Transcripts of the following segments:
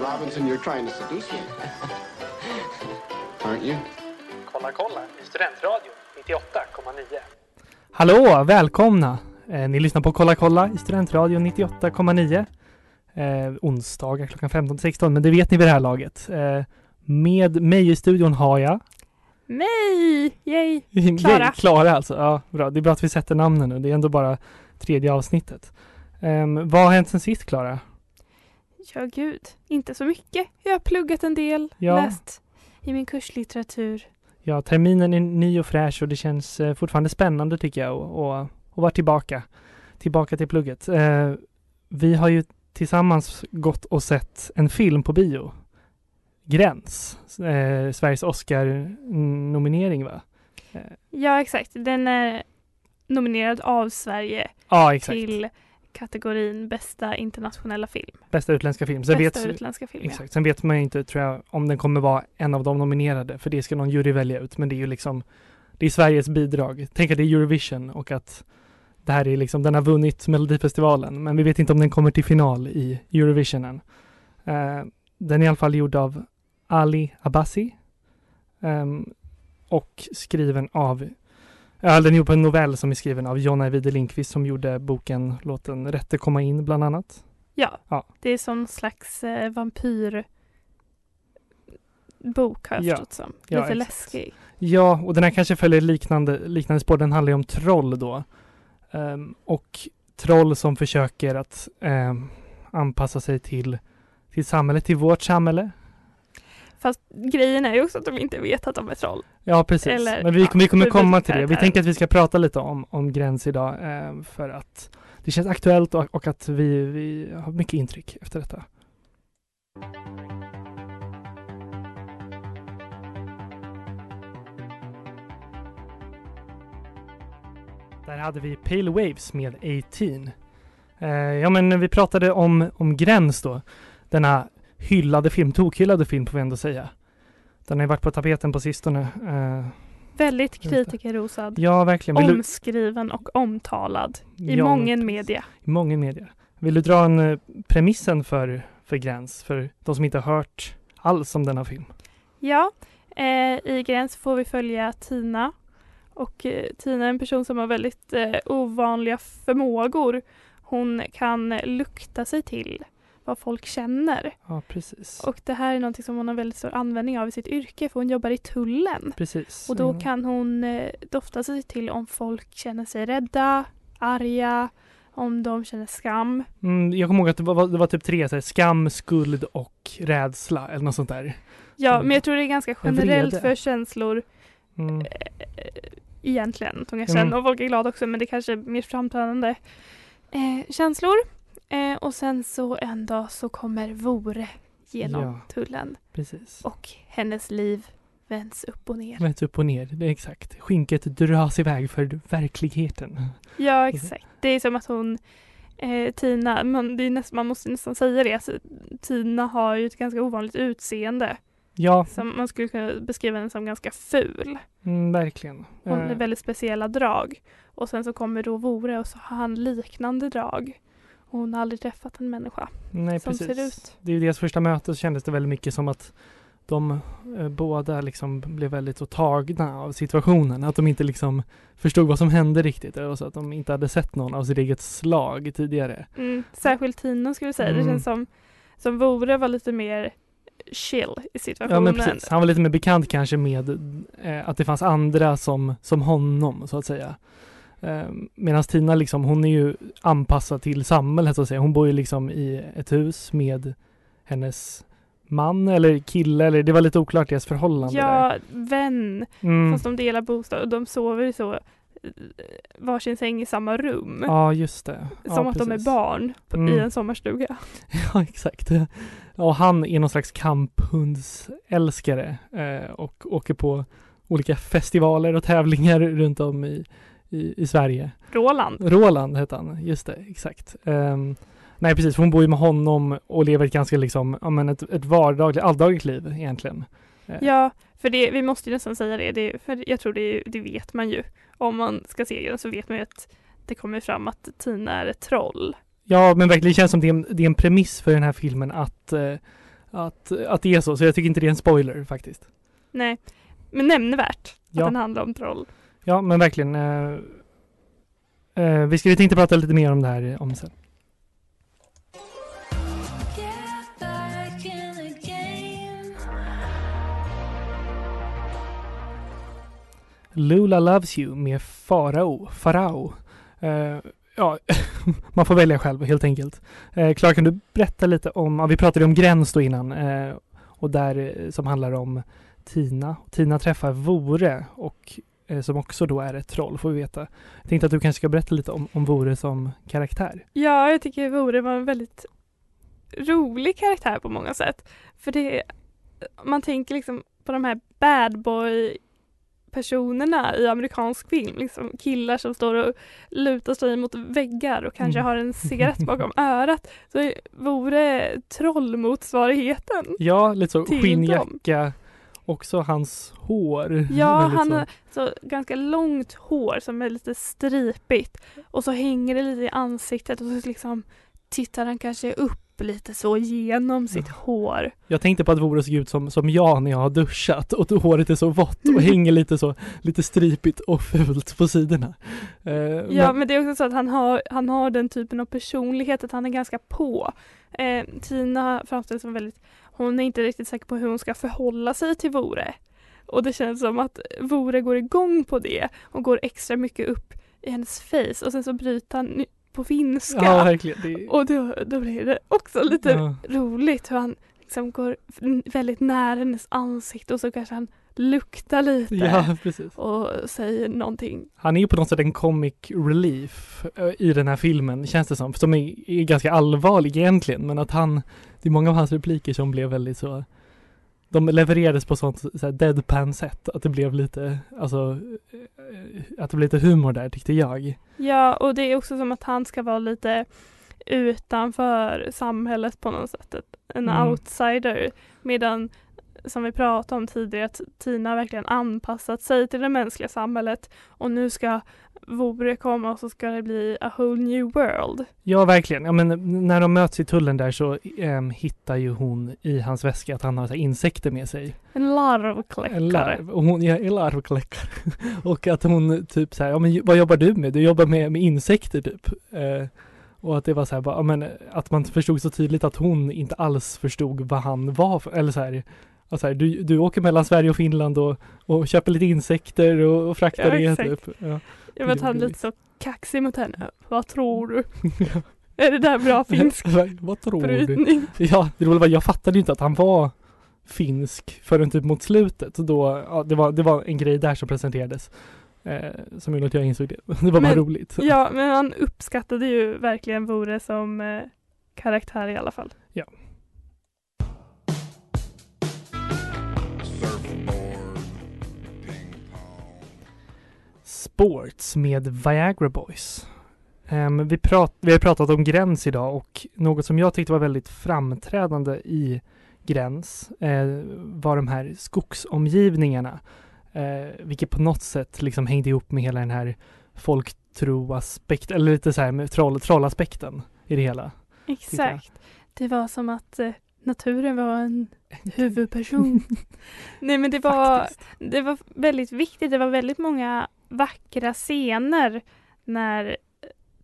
Robinson, you're trying to seduce me. Aren't you? Kolla kolla i Studentradio 98,9. Hallå, välkomna! Eh, ni lyssnar på Kolla kolla i Studentradion 98,9. Eh, onsdagar klockan 15-16, men det vet ni vid det här laget. Eh, med mig i studion har jag Mig! Yay! Klara. Klara alltså. Ja, bra. Det är bra att vi sätter namnen nu. Det är ändå bara tredje avsnittet. Ehm, vad har hänt sen sist, Klara? Ja, gud. Inte så mycket. Jag har pluggat en del, Ja. läst i min kurslitteratur. Ja, terminen är ny och fräsch och det känns eh, fortfarande spännande tycker jag och, och, och vara tillbaka. Tillbaka till plugget. Eh, vi har ju tillsammans gått och sett en film på bio. Gräns. Eh, Sveriges Oscar-nominering va? Ja, exakt. Den är nominerad av Sverige Ja, till kategorin bästa internationella film. Bästa utländska film. Sen bästa vet, utländska film, ja. exakt. Sen vet man inte, tror jag, om den kommer vara en av de nominerade. För det ska någon jury välja ut. Men det är ju liksom, det är Sveriges bidrag. Tänk att det är Eurovision och att det här är liksom, den har vunnit Melodifestivalen. Men vi vet inte om den kommer till final i Eurovisionen. Eh, den är i alla fall gjord av Ali Abbasi. Ehm, och skriven av Ja, den är gjord på en novell som är skriven av Jonna Ajvide Lindqvist som gjorde boken Låt den rätte komma in bland annat. Ja, Ja. det är som slags eh, vampyr bok har jag Ja. förstått som. Ja, Lite exakt. läskig. Ja, och den här kanske följer liknande, liknande spår. Den handlar ju om troll då. Ehm, och troll som försöker att ehm, anpassa sig till, till samhället, till vårt samhälle. Fast grejen är ju också att de inte vet att de är troll. Ja, precis. Eller, Men vi, ja, vi kommer komma till det. Vi tänker att vi ska prata lite om, om gräns idag ehm, för att det känns aktuellt och, och att vi, vi har mycket intryck efter detta. Där hade vi Pale Waves med 18. Eh, ja men vi pratade om, om Gräns då. Denna hyllade film, tokhyllade film får vi ändå säga. Den har ju varit på tapeten på sistone. Eh, Väldigt kritikerrosad. ja verkligen. Vill Omskriven och omtalad i Ja, mången media. I många medier. Vill du dra en eh, premissen för, för Gräns? För de som inte har hört alls om denna film. Ja, eh, i Gräns får vi följa Tina. Och eh, Tina är en person som har väldigt eh, ovanliga förmågor. Hon kan lukta sig till vad folk känner. Ja, precis. Och det här är något som hon har väldigt stor användning av i sitt yrke för hon jobbar i tullen. precis. Och då Mm. kan hon eh, dofta sig till om folk känner sig rädda, arga, om de känner skam. Mm, jag kommer ihåg att det var, det var typ tre, så här, skam, skuld och rädsla eller något sånt där. Ja, Mm. men jag tror det är ganska En generellt för känslor Mm. eh, egentligen. Att de kan känna och folk är glada också men det kanske är mer framträdande eh, känslor. Eh, och sen så en dag så kommer Vore genom Ja. tullen Precis. och hennes liv vänds upp och ner. Rätt upp och ner, det är exakt. Skinket dras iväg för verkligheten. Ja, exakt. Det är som att hon eh, Tina, man, det är näst, man måste nästan säga det, alltså, Tina har ju ett ganska ovanligt utseende. Ja, Som man skulle kunna beskriva henne som ganska ful. mm, verkligen. Hon har Eh, väldigt speciella drag. Och sen så kommer då Vore och så har han liknande drag. Hon har aldrig träffat en människa nej, som precis. ser ut. Det är ju deras första möte så kändes det väldigt mycket som att de eh, båda liksom blev väldigt så tagna av situationen. Att de inte liksom förstod vad som hände riktigt. Eller så att de inte hade sett någon av sitt eget slag tidigare. Mm, särskilt Tina skulle jag säga. Det Mm. känns som, som Vore var lite mer chill i Ja situationen. men precis. Han var lite mer bekant kanske med eh, att det fanns andra som, som honom så att säga. Eh, Medan Tina liksom, hon är ju anpassad till samhället så att säga. Hon bor ju liksom i ett hus med hennes man eller kille eller det var lite oklart deras förhållande där. Ja, vän. Mm. Fast de delar bostad och de sover i så eh, varsin säng i samma rum. Ja, just det. Ja, som att de är precis. barn på, i Mm. en sommarstuga. Ja, exakt. Och han är någon slags kamphundsälskare eh, och åker på olika festivaler och tävlingar runt om i, i, i Sverige. Roland. Roland hette han, just det, exakt. Ehm, nej, precis, hon bor ju med honom och lever ett ganska liksom, ja men ett, ett vardagligt, alldagligt liv egentligen. Eh, Ja, för det, vi måste ju nästan säga det, det för jag tror det, det vet man ju. Om man ska se den så vet man ju att det kommer fram att Tina är ett troll. Ja, men verkligen, det känns som det är, en, det är en premiss för den här filmen att, eh, att, att det är så, så jag tycker inte det är en spoiler faktiskt. Nej, men nämnvärt att Ja. den handlar om troll. Ja, men verkligen. Eh, eh, vi tänkte prata lite mer om det här eh, om sen. Lula Loves You med Farao. Farao. Eh, ja, man får välja själv helt enkelt. Eh, Klara, kan du berätta lite om, ja, vi pratade om Gräns då innan eh, och där eh, som handlar om Tina. Tina träffar Vore och som också då är ett troll får vi veta. Jag tänkte att du kanske ska berätta lite om, om Vore som karaktär. Ja, jag tycker Vore var en väldigt rolig karaktär på många sätt. För det, man tänker liksom på de här bad boy personerna i amerikansk film, liksom killar som står och lutar sig mot väggar och kanske Mm. har en cigarett bakom örat. Så vore trollmotsvarigheten. Ja, lite så skinnjacka, också hans hår. Ja, han har så ganska långt hår som är lite stripigt och så hänger det lite i ansiktet och så liksom tittar han kanske upp lite så genom sitt hår. Jag tänkte på att Vore såg ut som, som jag när jag har duschat och håret är så vått och hänger lite så lite stripigt och fult på sidorna. Eh, Ja, men, men det är också så att han har, han har den typen av personlighet att han är ganska på. Eh, Tina framställs som väldigt, hon är inte riktigt säker på hur hon ska förhålla sig till Vore. Och det känns som att Vore går igång på det och går extra mycket upp i hennes face och sen så bryter han på finska. ja, verkligen. Det, Och då, då blir det också lite ja. roligt hur han liksom går väldigt nära hennes ansikte och så kanske han luktar lite ja, och säger någonting. Han är ju på något sätt en comic relief eh, i den här filmen, känns det som. Som är, är ganska allvarlig egentligen, men att han, det är många av hans repliker som blev väldigt så de levererades på sånt så deadpan sätt, att det blev lite, alltså, eh, att det blev lite humor där tyckte jag. Ja, och det är också som att han ska vara lite utanför samhället på något sätt. En Mm. outsider. Medan, som vi pratade om tidigare, att Tina verkligen anpassat sig till det mänskliga samhället. Och nu ska Vore komma och så ska det bli a whole new world. Ja, verkligen. Ja, men när de möts i tullen där så ehm, hittar ju hon i hans väska att han har insekter med sig. En larvkläckare. En larv. Och hon, ja, en larvkläckare. och att hon typ så här, ja men vad jobbar du med? Du jobbar med, med insekter typ. Eh, och att det var så här, bara, ja, men att man förstod så tydligt att hon inte alls förstod vad han var för, eller så här, ja, så här du, du åker mellan Sverige och Finland och, och köper lite insekter och, och fraktar Ja, det typ. Ja. Jag vet han är lite så kaxig mot henne. Vad tror du? Är det där bra finsk vad tror du? brytning? Ja, det roliga var jag fattade ju inte att han var finsk förrän typ mot slutet. Då, ja, det, var, det var en grej där som presenterades. Eh, som gjorde att jag insåg det. Det var bara Men- roligt. Ja, men han uppskattade ju verkligen Vore som eh, karaktär i alla fall. Sports med Viagra Boys. Ehm, vi, prat, vi har pratat om Gräns idag och något som jag tyckte var väldigt framträdande i Gräns eh, var de här skogsomgivningarna. Eh, vilket på något sätt liksom hängde ihop med hela den här folktroaspekten, eller lite så här med troll, trollaspekten i det hela. Exakt. Det var som att eh, naturen var en huvudperson. Nej men det var, Faktiskt. det var väldigt viktigt. Det var väldigt många vackra scener när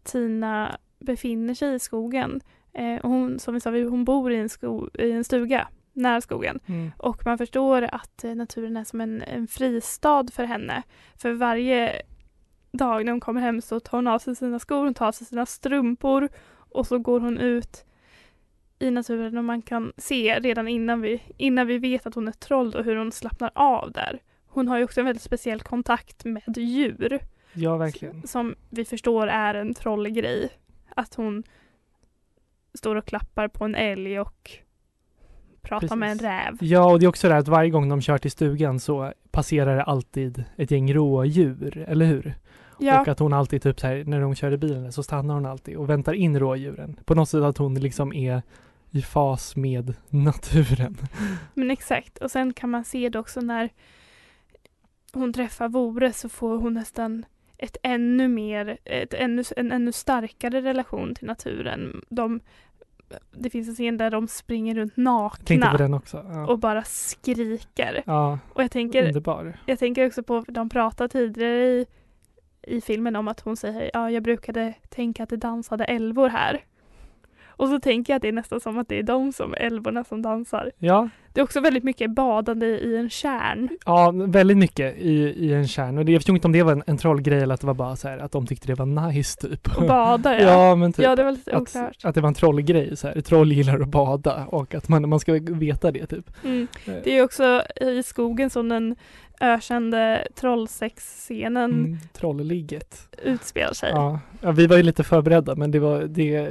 Tina befinner sig i skogen. Eh, hon, som vi sa, hon bor i en, sko, i en stuga nära skogen. Mm. Och man förstår att eh, naturen är som en, en fristad för henne. För varje dag när hon kommer hem så tar hon av sig sina skor, hon tar av sig sina strumpor och så går hon ut i naturen och man kan se redan innan vi, innan vi vet att hon är troll och hur hon slappnar av där. Hon har ju också en väldigt speciell kontakt med djur Ja, verkligen. som vi förstår är en trollgrej. Att hon står och klappar på en älg och pratar med en Precis. räv. Ja, och det är också det att varje gång de kör till stugan så passerar det alltid ett gäng rådjur, eller hur? Ja, Och att hon alltid typ så här, när de kör i bilen så stannar hon alltid och väntar in rådjuren. På något sätt att hon liksom är i fas med naturen. men exakt. Och sen kan man se det också när hon träffar Vore så får hon nästan ett ännu mer, ett ännu, en ännu starkare relation till naturen. De det finns en scen där de springer runt nakna. Ja, och bara skriker. ja Och jag tänker, underbar. jag tänker också på, de pratade tidigare i, i filmen om att hon säger ja jag brukade tänka att det dansade älvor här. Och så tänker jag att det är nästan som att det är de som älvorna som dansar. Ja, Det är också väldigt mycket badande i en kärn. ja, väldigt mycket i, i en kärn. Och det, jag förstod inte om det var en, en trollgrej eller att det var bara så här att de tyckte det var nice typ. Och bada ja. ja, men typ. Ja det var lite att, oklart. att det var en trollgrej så här. Troll gillar att bada och att man, man ska veta det typ. Mm. Eh, Det är också i skogen som den ökände trollsexscenen Mm, trollligget. utspelar sig. Ja. ja, vi var ju lite förberedda men det var, det,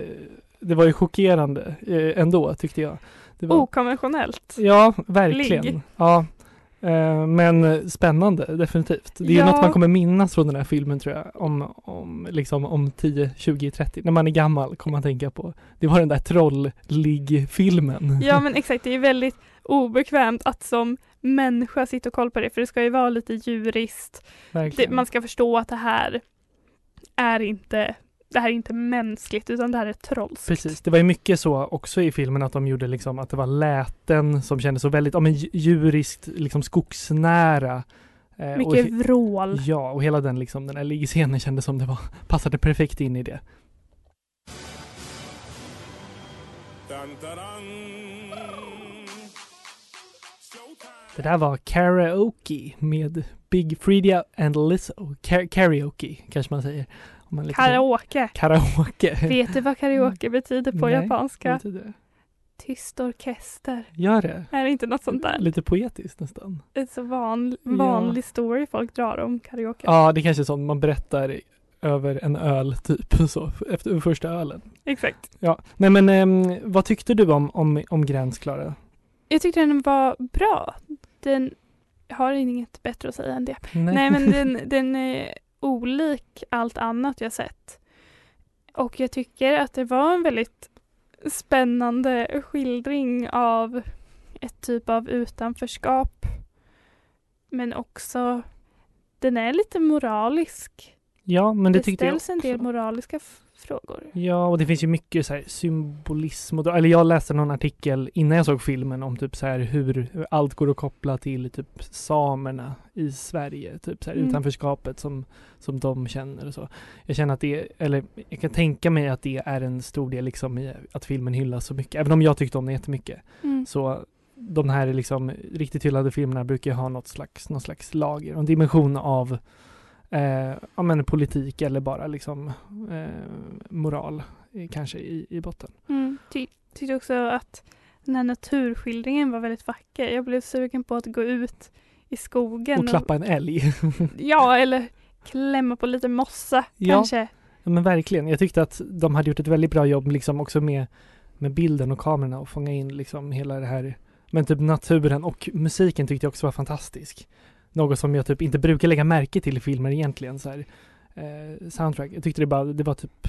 det var ju chockerande eh, ändå tyckte jag. Det var, Okonventionellt. Ja, verkligen. Ligg. Ja. Eh, Men spännande, definitivt. Det är Ja. något man kommer minnas från den här filmen tror jag. Om, om, liksom, om 10, 20, 30. När man är gammal kommer man tänka på. Det var den där trollligg-filmen. Ja men exakt, det är väldigt obekvämt att som människa sitta och kolla på det för det ska ju vara lite djuriskt. Det, man ska förstå att det här är inte det här är inte mänskligt utan det här är trolskt. Precis, det var ju mycket så också i filmen att de gjorde liksom att det var läten som kändes så väldigt, ja men dju- djuriskt, liksom skogsnära. Eh, och Mycket he- vrål. Ja, och hela den liksom, den här liggscenen kändes som det var, passade perfekt in i det. Det där var Karaoke med Big Freedia and Lizzo. Ka- karaoke kanske man säger. Man lite- Karaoke. Karaoke. Vet du vad karaoke betyder på Nej, japanska? betyder? Tyst orkester. Gör det? Är det inte något sånt där? Lite poetiskt nästan. Är så van, Ja. vanlig story folk drar om karaoke. Ja, det kanske är sånt man berättar över en öl typ så, efter första ölen. Exakt. Ja, nej men ehm, vad tyckte du om, om, om Gräns, Klara? Jag tyckte den var bra. Den jag har inget bättre att säga än det. Nej, men den, den är olik allt annat jag sett. Och jag tycker att det var en väldigt spännande skildring av ett typ av utanförskap. Men också den är lite moralisk. Ja, men det, Det, tyckte jag ställs en del också. moraliska frågor. Ja, och det finns ju mycket så här symbolism och, eller jag läste någon artikel innan jag såg filmen om typ så här hur, hur allt går att koppla till typ samerna i Sverige, typ så här Mm. utanförskapet som, som de känner och så. Jag känner att det, eller jag kan tänka mig att det är en stor del liksom i att filmen hyllas så mycket, även om jag tyckte om den jättemycket. Mm. Så de här liksom riktigt hyllade filmerna brukar ju ha något slags, någon slags lager, en dimension av eh, ja, men politik eller bara liksom eh, moral eh, kanske i, i botten. Mm. Ty- tyckte också att den här naturskildringen var väldigt vacker. Jag blev sugen på att gå ut i skogen. Och klappa en älg. Ja, eller klämma på lite mossa Ja. kanske. ja, men verkligen. Jag tyckte att de hade gjort ett väldigt bra jobb liksom också med, med bilden och kamerorna och fånga in liksom hela det här men typ naturen och musiken tyckte jag också var fantastisk. Något som jag typ inte brukar lägga märke till i filmer egentligen. Så här, eh, soundtrack. Jag tyckte det, bara, det var typ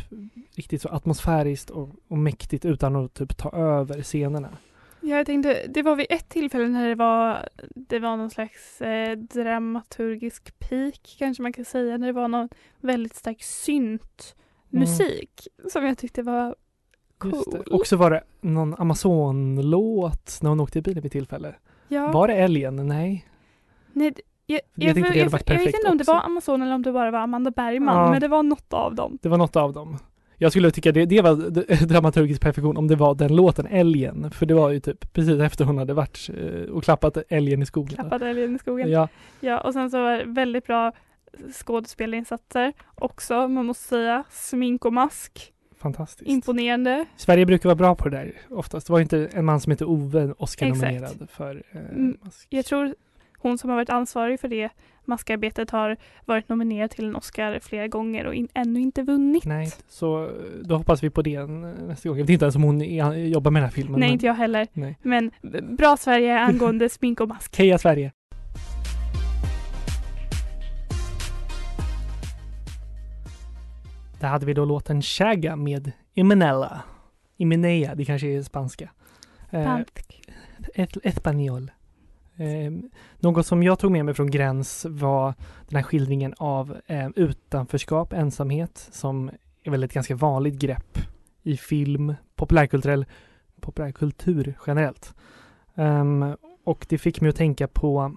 riktigt så atmosfäriskt och, och mäktigt utan att typ ta över scenerna. Ja, jag tänkte, det var vid ett tillfälle när det var, det var någon slags eh, dramaturgisk peak kanske man kan säga. När det var någon väldigt stark synt musik som jag tyckte var cool. Och så var det någon Amazon-låt när hon åkte i bilen vid tillfälle. ja. Var det älgen? Nej. Nej, jag, Jag jag, jag, jag, jag vet inte om det var Amazon eller om det bara var Amanda Bergman, Ja. men det var något av dem. Det var något av dem. Jag skulle tycka det, det var dramaturgisk perfektion om det var den låten, Älgen. För det var ju typ precis efter hon hade varit eh, och klappat älgen i skogen. Klappade älgen i skogen. Ja. Ja, och sen så var det väldigt bra skådespelarinsatser också, man måste säga. Smink och mask, fantastiskt. imponerande. Sverige brukar vara bra på det där oftast. Det var inte en man som heter Ove Oscar-nominerad för eh, Mm, mask. Jag tror hon som har varit ansvarig för det maskarbetet har varit nominerad till en Oscar flera gånger och in, ännu inte vunnit. Nej, så eh, då hoppas vi på det nästa gång. Jag vet inte ens om hon jobbar med den här filmen. Nej, men- inte jag heller. Nej. Men b- bra Sverige angående smink och mask. Heja Sverige! Där hade vi då låten Chaga med Imenella. Imenea, det kanske är spanska. Eh, Spansk. ett, espanol. Eh, något som jag tog med mig från Gräns var den här skildringen av eh, utanförskap, ensamhet, som är väl ett ganska vanligt grepp i film populärkulturell populärkultur generellt. Um, och det fick mig att tänka på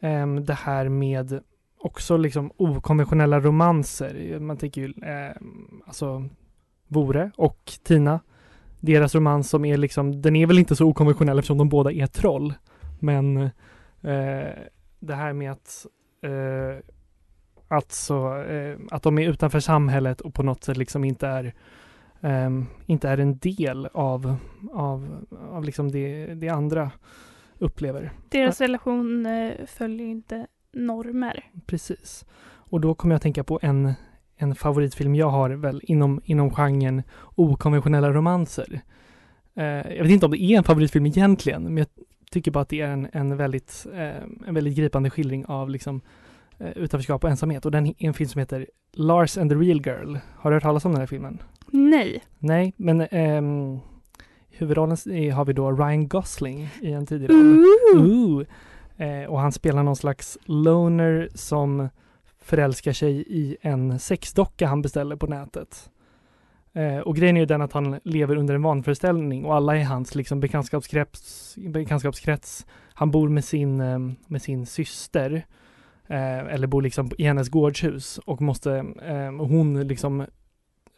um, det här med också liksom okonventionella romanser. Man tänker ju um, alltså Vore och Tina. Deras romans som är liksom, den är väl inte så okonventionell eftersom de båda är troll. Men eh, det här med att eh, alltså eh, att de är utanför samhället och på något sätt liksom inte är ehm, inte är en del av, av, av liksom det, det andra upplever. Deras relation eh, följer inte normer. Precis. Och då kommer jag att tänka på en, en favoritfilm jag har väl inom, inom genren okonventionella romanser. Eh, jag vet inte om det är en favoritfilm egentligen, men jag tycker bara att det är en, en, väldigt, eh, en väldigt gripande skildring av liksom, eh, utanförskap och ensamhet. Och den är en film som heter Lars and the Real Girl. Har du hört talas om den här filmen? Nej. Nej, men ehm, huvudrollen har vi då Ryan Gosling i en tidig roll. Ooh. Eh, och han spelar någon slags loner som förälskar sig i en sexdocka han beställer på nätet. Eh, och grejen är ju den att han lever under en vanföreställning och alla i hans liksom bekantskapskrets, bekantskapskrets han bor med sin, eh, med sin syster eh, eller bor liksom i hennes gårdshus och måste, eh, hon liksom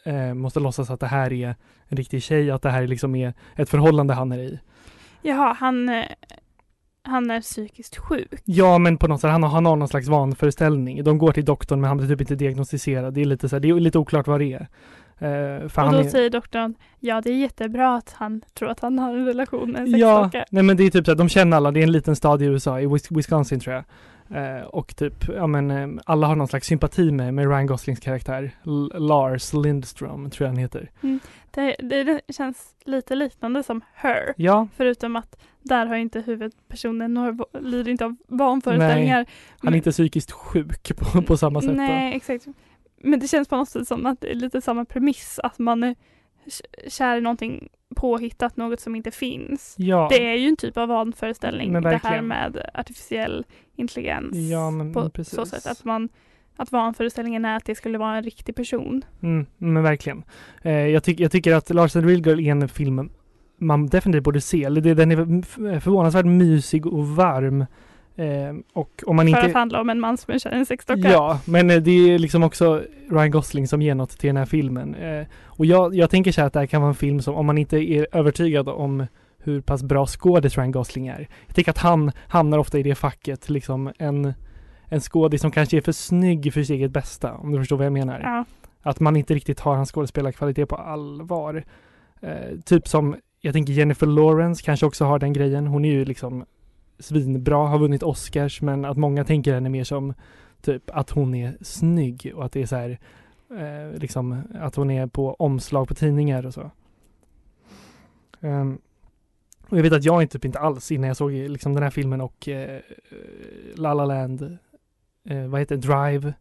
eh, måste låtsas att det här är en riktig tjej, att det här liksom är ett förhållande han är i. Jaha, han, eh, han är psykiskt sjuk. Ja, men på något sätt, han har, han har någon slags vanföreställning. De går till doktorn, men han blir typ inte diagnostiserad. Det är lite så här, det är lite oklart vad det är. För och då är, säger doktorn, ja det är jättebra att han tror att han har en relation med en Ja, sexdocka. nej men det är typ så här, de känner alla, det är en liten stad i USA, i Wis- Wisconsin tror jag. Eh, och typ, ja men eh, alla har någon slags sympati med, med Ryan Goslings karaktär. L- Lars Lindström tror jag han heter. Det, det, det känns lite liknande som Her. Ja, Förutom att där har inte huvudpersonen några, lider inte av vanföreställningar. han är inte psykiskt sjuk på, på samma sätt. Då. Nej, exakt. Men det känns på något sätt som att det är lite samma premiss. Att man är kär i någonting påhittat, något som inte finns. Ja, Det är ju en typ av vanföreställning det här med artificiell intelligens. Ja, men- på precis. så sätt att man att vanföreställningen är att det skulle vara en riktig person. Mm, men verkligen. Eh, jag, tyck, jag tycker att Lars and the Real Girl är en film man definitivt borde se. Den är förvånansvärt mysig och varm. Eh, och om man För att inte... handla om en man som i en sexdocka. Ja, men eh, det är liksom också Ryan Gosling som ger något till den här filmen. Eh, och jag, jag tänker så här att det här kan vara en film som, om man inte är övertygad om hur pass bra skådis Ryan Gosling är. Jag tänker att han hamnar ofta i det facket, liksom en, en skådis som kanske är för snygg för sitt eget bästa, om du förstår vad jag menar. Ja. Att man inte riktigt har hans skådespelarkvalitet på allvar. Eh, typ som, jag tänker Jennifer Lawrence kanske också har den grejen. Hon är ju liksom svinbra, har vunnit Oscars, men att många tänker henne mer som typ att hon är snygg och att det är så här, eh, liksom att hon är på omslag på tidningar och så. Um, och jag vet att jag inte, typ inte alls innan jag såg liksom den här filmen och eh, La La Land, eh, vad heter det, Drive,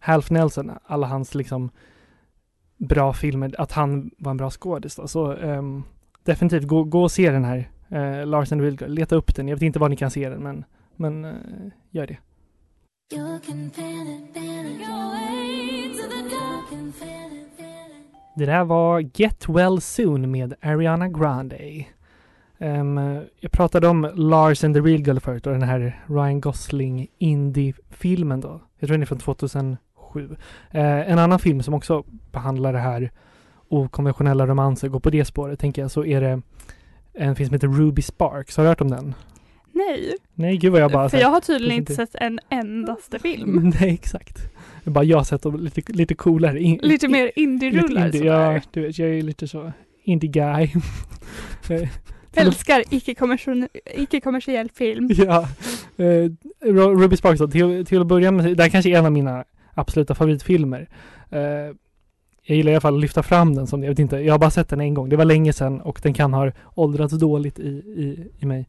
Half Nelson, alla hans liksom bra filmer, att han var en bra skådis då. Så um, definitivt, gå, gå och se den här eh, Lars and the Real Girl. Leta upp den. Jag vet inte var ni kan se den, men, men eh, gör det. Det där var Get Well Soon med Ariana Grande. Um, jag pratade om Lars and the Real Girl förut och den här Ryan Gosling indie-filmen då. Jag tror den är från 2007. Uh, eh, en annan film som också behandlar det här okonventionella romanser, går på det spåret tänker jag, så är det en film som heter Ruby Sparks. Har du hört om den? Nej, Nej, gud vad jag bara för jag har tydligen inte sett en endaste film. Nej, exakt. Är bara jag har sett dem lite, lite coolare. In, Lite mer indie-rullar indie. Ja, du vet, jag är lite så indie guy. Till och- Älskar icke-kommersiell icke-kommersiell film. Ja, Ru- Ruby Sparks då, till, till att börja med, det här kanske är en av mina absoluta favoritfilmer. Eh, jag gillar i alla fall att lyfta fram den som det, jag vet inte, jag har bara sett den en gång, det var länge sedan och den kan ha åldrats dåligt i, i, i mig.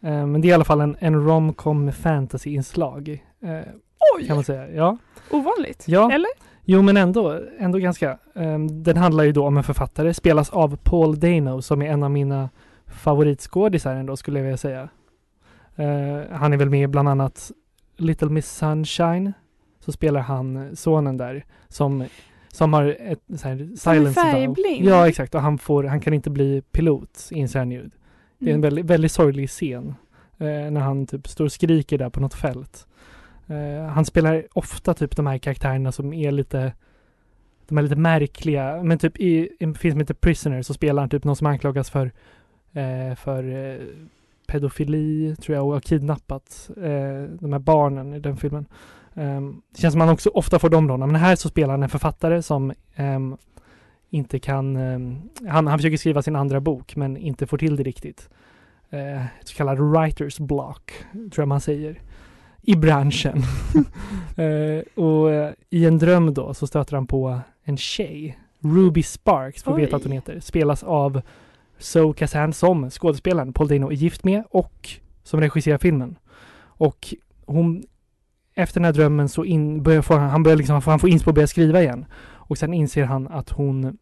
Eh, men det är i alla fall en, en romcom med fantasy-inslag. Eh, Oj! kan man säga. Ja. Ovanligt. Ja. Eller? Jo men ändå, ändå ganska. Ehm, den handlar ju då om en författare, spelas av Paul Dano som är en av mina favoritskådisar ändå skulle jag vilja säga. Eh, han är väl med bland annat Little Miss Sunshine. Så spelar han sonen där som som har ett så här, silence färgblind. Ja, exakt. Och han, får, han kan inte bli pilot, inser han ju. Det är en Mm. väldigt, väldigt sorglig scen. Eh, när han typ står och skriker där på något fält. Eh, han spelar ofta typ de här karaktärerna som är lite de är lite märkliga. Men typ i i en film som heter Prisoner så spelar han typ någon som anklagas för eh, för eh, pedofili tror jag och har kidnappat eh, de här barnen i den filmen. Ehm, det känns som han också ofta får de rollerna. Men här så spelar han en författare som ehm, inte kan, ehm, han, han försöker skriva sin andra bok men inte får till det riktigt. Eh, så kallat writers block, tror jag man säger, i branschen. eh, och eh, i en dröm då så stöter han på en tjej, Ruby Sparks, får vi veta Oj. att hon heter, spelas av Zoe Kazan som skådespelaren Paul Dano är gift med och som regisserar filmen. Och hon, efter den här drömmen så in, börjar få, han börjar liksom, han får inspo att börja skriva igen. Och sen inser han att hon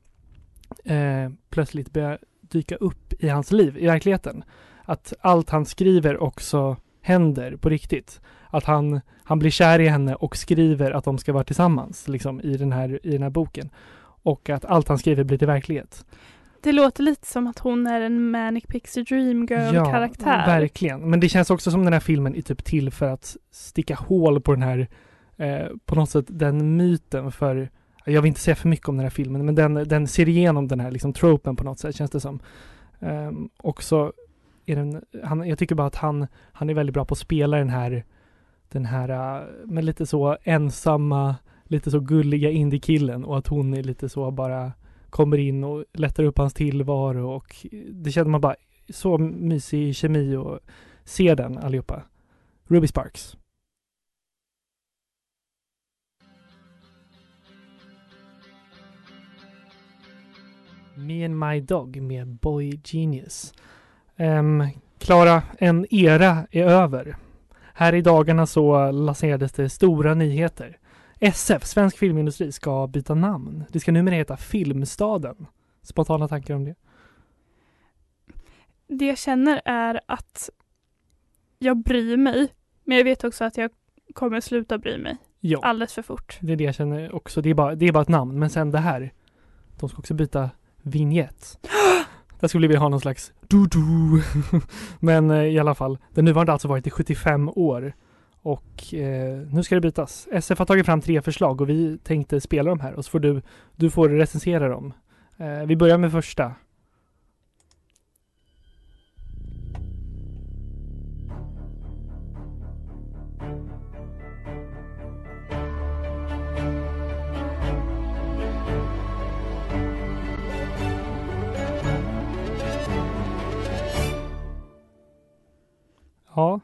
eh, plötsligt börjar dyka upp i hans liv, i verkligheten. Att allt han skriver också händer på riktigt. Att han, han blir kär i henne och skriver att de ska vara tillsammans liksom, i, den här, i den här boken. Och att allt han skriver blir till verklighet. Det låter lite som att hon är en Manic Pixie Dream Girl-karaktär. verkligen. Men det känns också som den här filmen är typ till för att sticka hål på den här, eh, på något sätt den myten för, jag vill inte säga för mycket om den här filmen, men den, den ser igenom den här liksom tropen på något sätt känns det som. Um, också är den, han, jag tycker bara att han, han är väldigt bra på att spela den här, den här, uh, med lite så ensamma, lite så gulliga indiekillen och att hon är lite så bara kommer in och lättar upp hans tillvaro och det känner man bara så mysig kemi och se den allihopa. Ruby Sparks. Me and My Dog med Boy Genius. Klara, Klara, en era är över. Här i dagarna så lanserades det stora nyheter. SF, Svensk Filmindustri, ska byta namn. Det ska numera heta Filmstaden. Spontana tankar om det? Det jag känner är att jag bryr mig, men jag vet också att jag kommer sluta bry mig Ja, alldeles för fort. det är det jag känner också. Det är bara, det är bara ett namn. Men sen det här. De ska också byta vignett. Där skulle vi ha någon slags du-du. Men eh, i alla fall. Den nuvarande har alltså varit i 75 år. Och eh, nu ska det bytas. SF har tagit fram tre förslag och vi tänkte spela de här och så får du, du får recensera dem. Eh, vi börjar med första. Ja,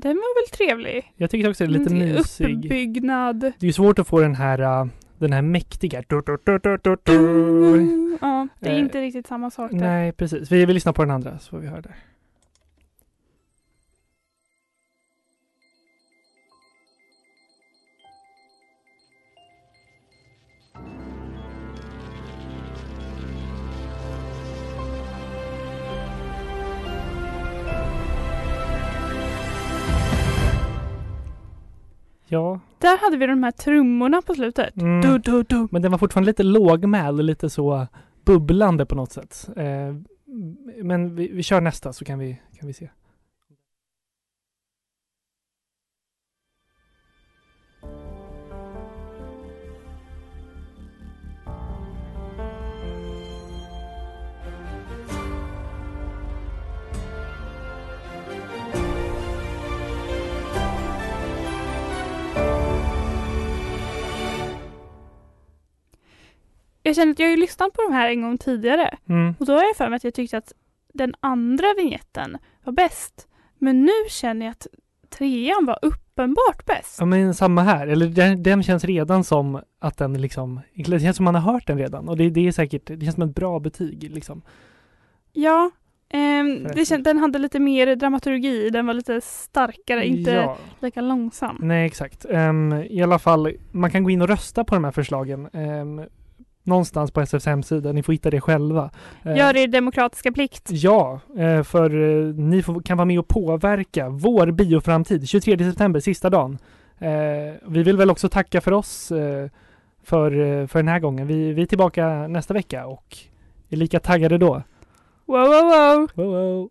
den var väl trevlig? jag tycker också det är lite Mm, mysig. Uppbyggnad. Det är ju svårt att få den här, äh, den här mäktiga du, du, du, du, du, du. Ja, det är Eh, inte riktigt samma sak där. Nej, precis. Vi vill lyssna på den andra så får vi höra det. Ja, Där hade vi de här trummorna på slutet. Mm. Du, du, du. men den var fortfarande lite lågmäld och lite så bubblande på något sätt. Eh, men vi, vi kör nästa så kan vi, kan vi se. Jag känner att jag har ju lyssnat på de här en gång tidigare. Mm. Och då har jag för mig att jag tyckte att den andra vignetten var bäst. Men nu känner jag att trean var uppenbart bäst. Ja men samma här, eller den, den känns redan som att den liksom, det känns som man har hört den redan och det, det är säkert, det känns som ett bra betyg liksom. Ja, ehm, det den hade lite mer dramaturgi. Den var lite starkare, inte Ja, lika långsam. nej exakt. Ehm, I alla fall, man kan gå in och rösta på de här förslagen. Um, någonstans på SFs hemsida, ni får hitta det själva. Eh, Gör er demokratiska plikt. Ja, eh, för eh, ni kan vara med och påverka vår bioframtid. 23 september, sista dagen. Vi vill väl också tacka för oss. För, för den här gången. Vi, vi är tillbaka nästa vecka och är lika taggade då. Wow, wow, wow! Wow, wow.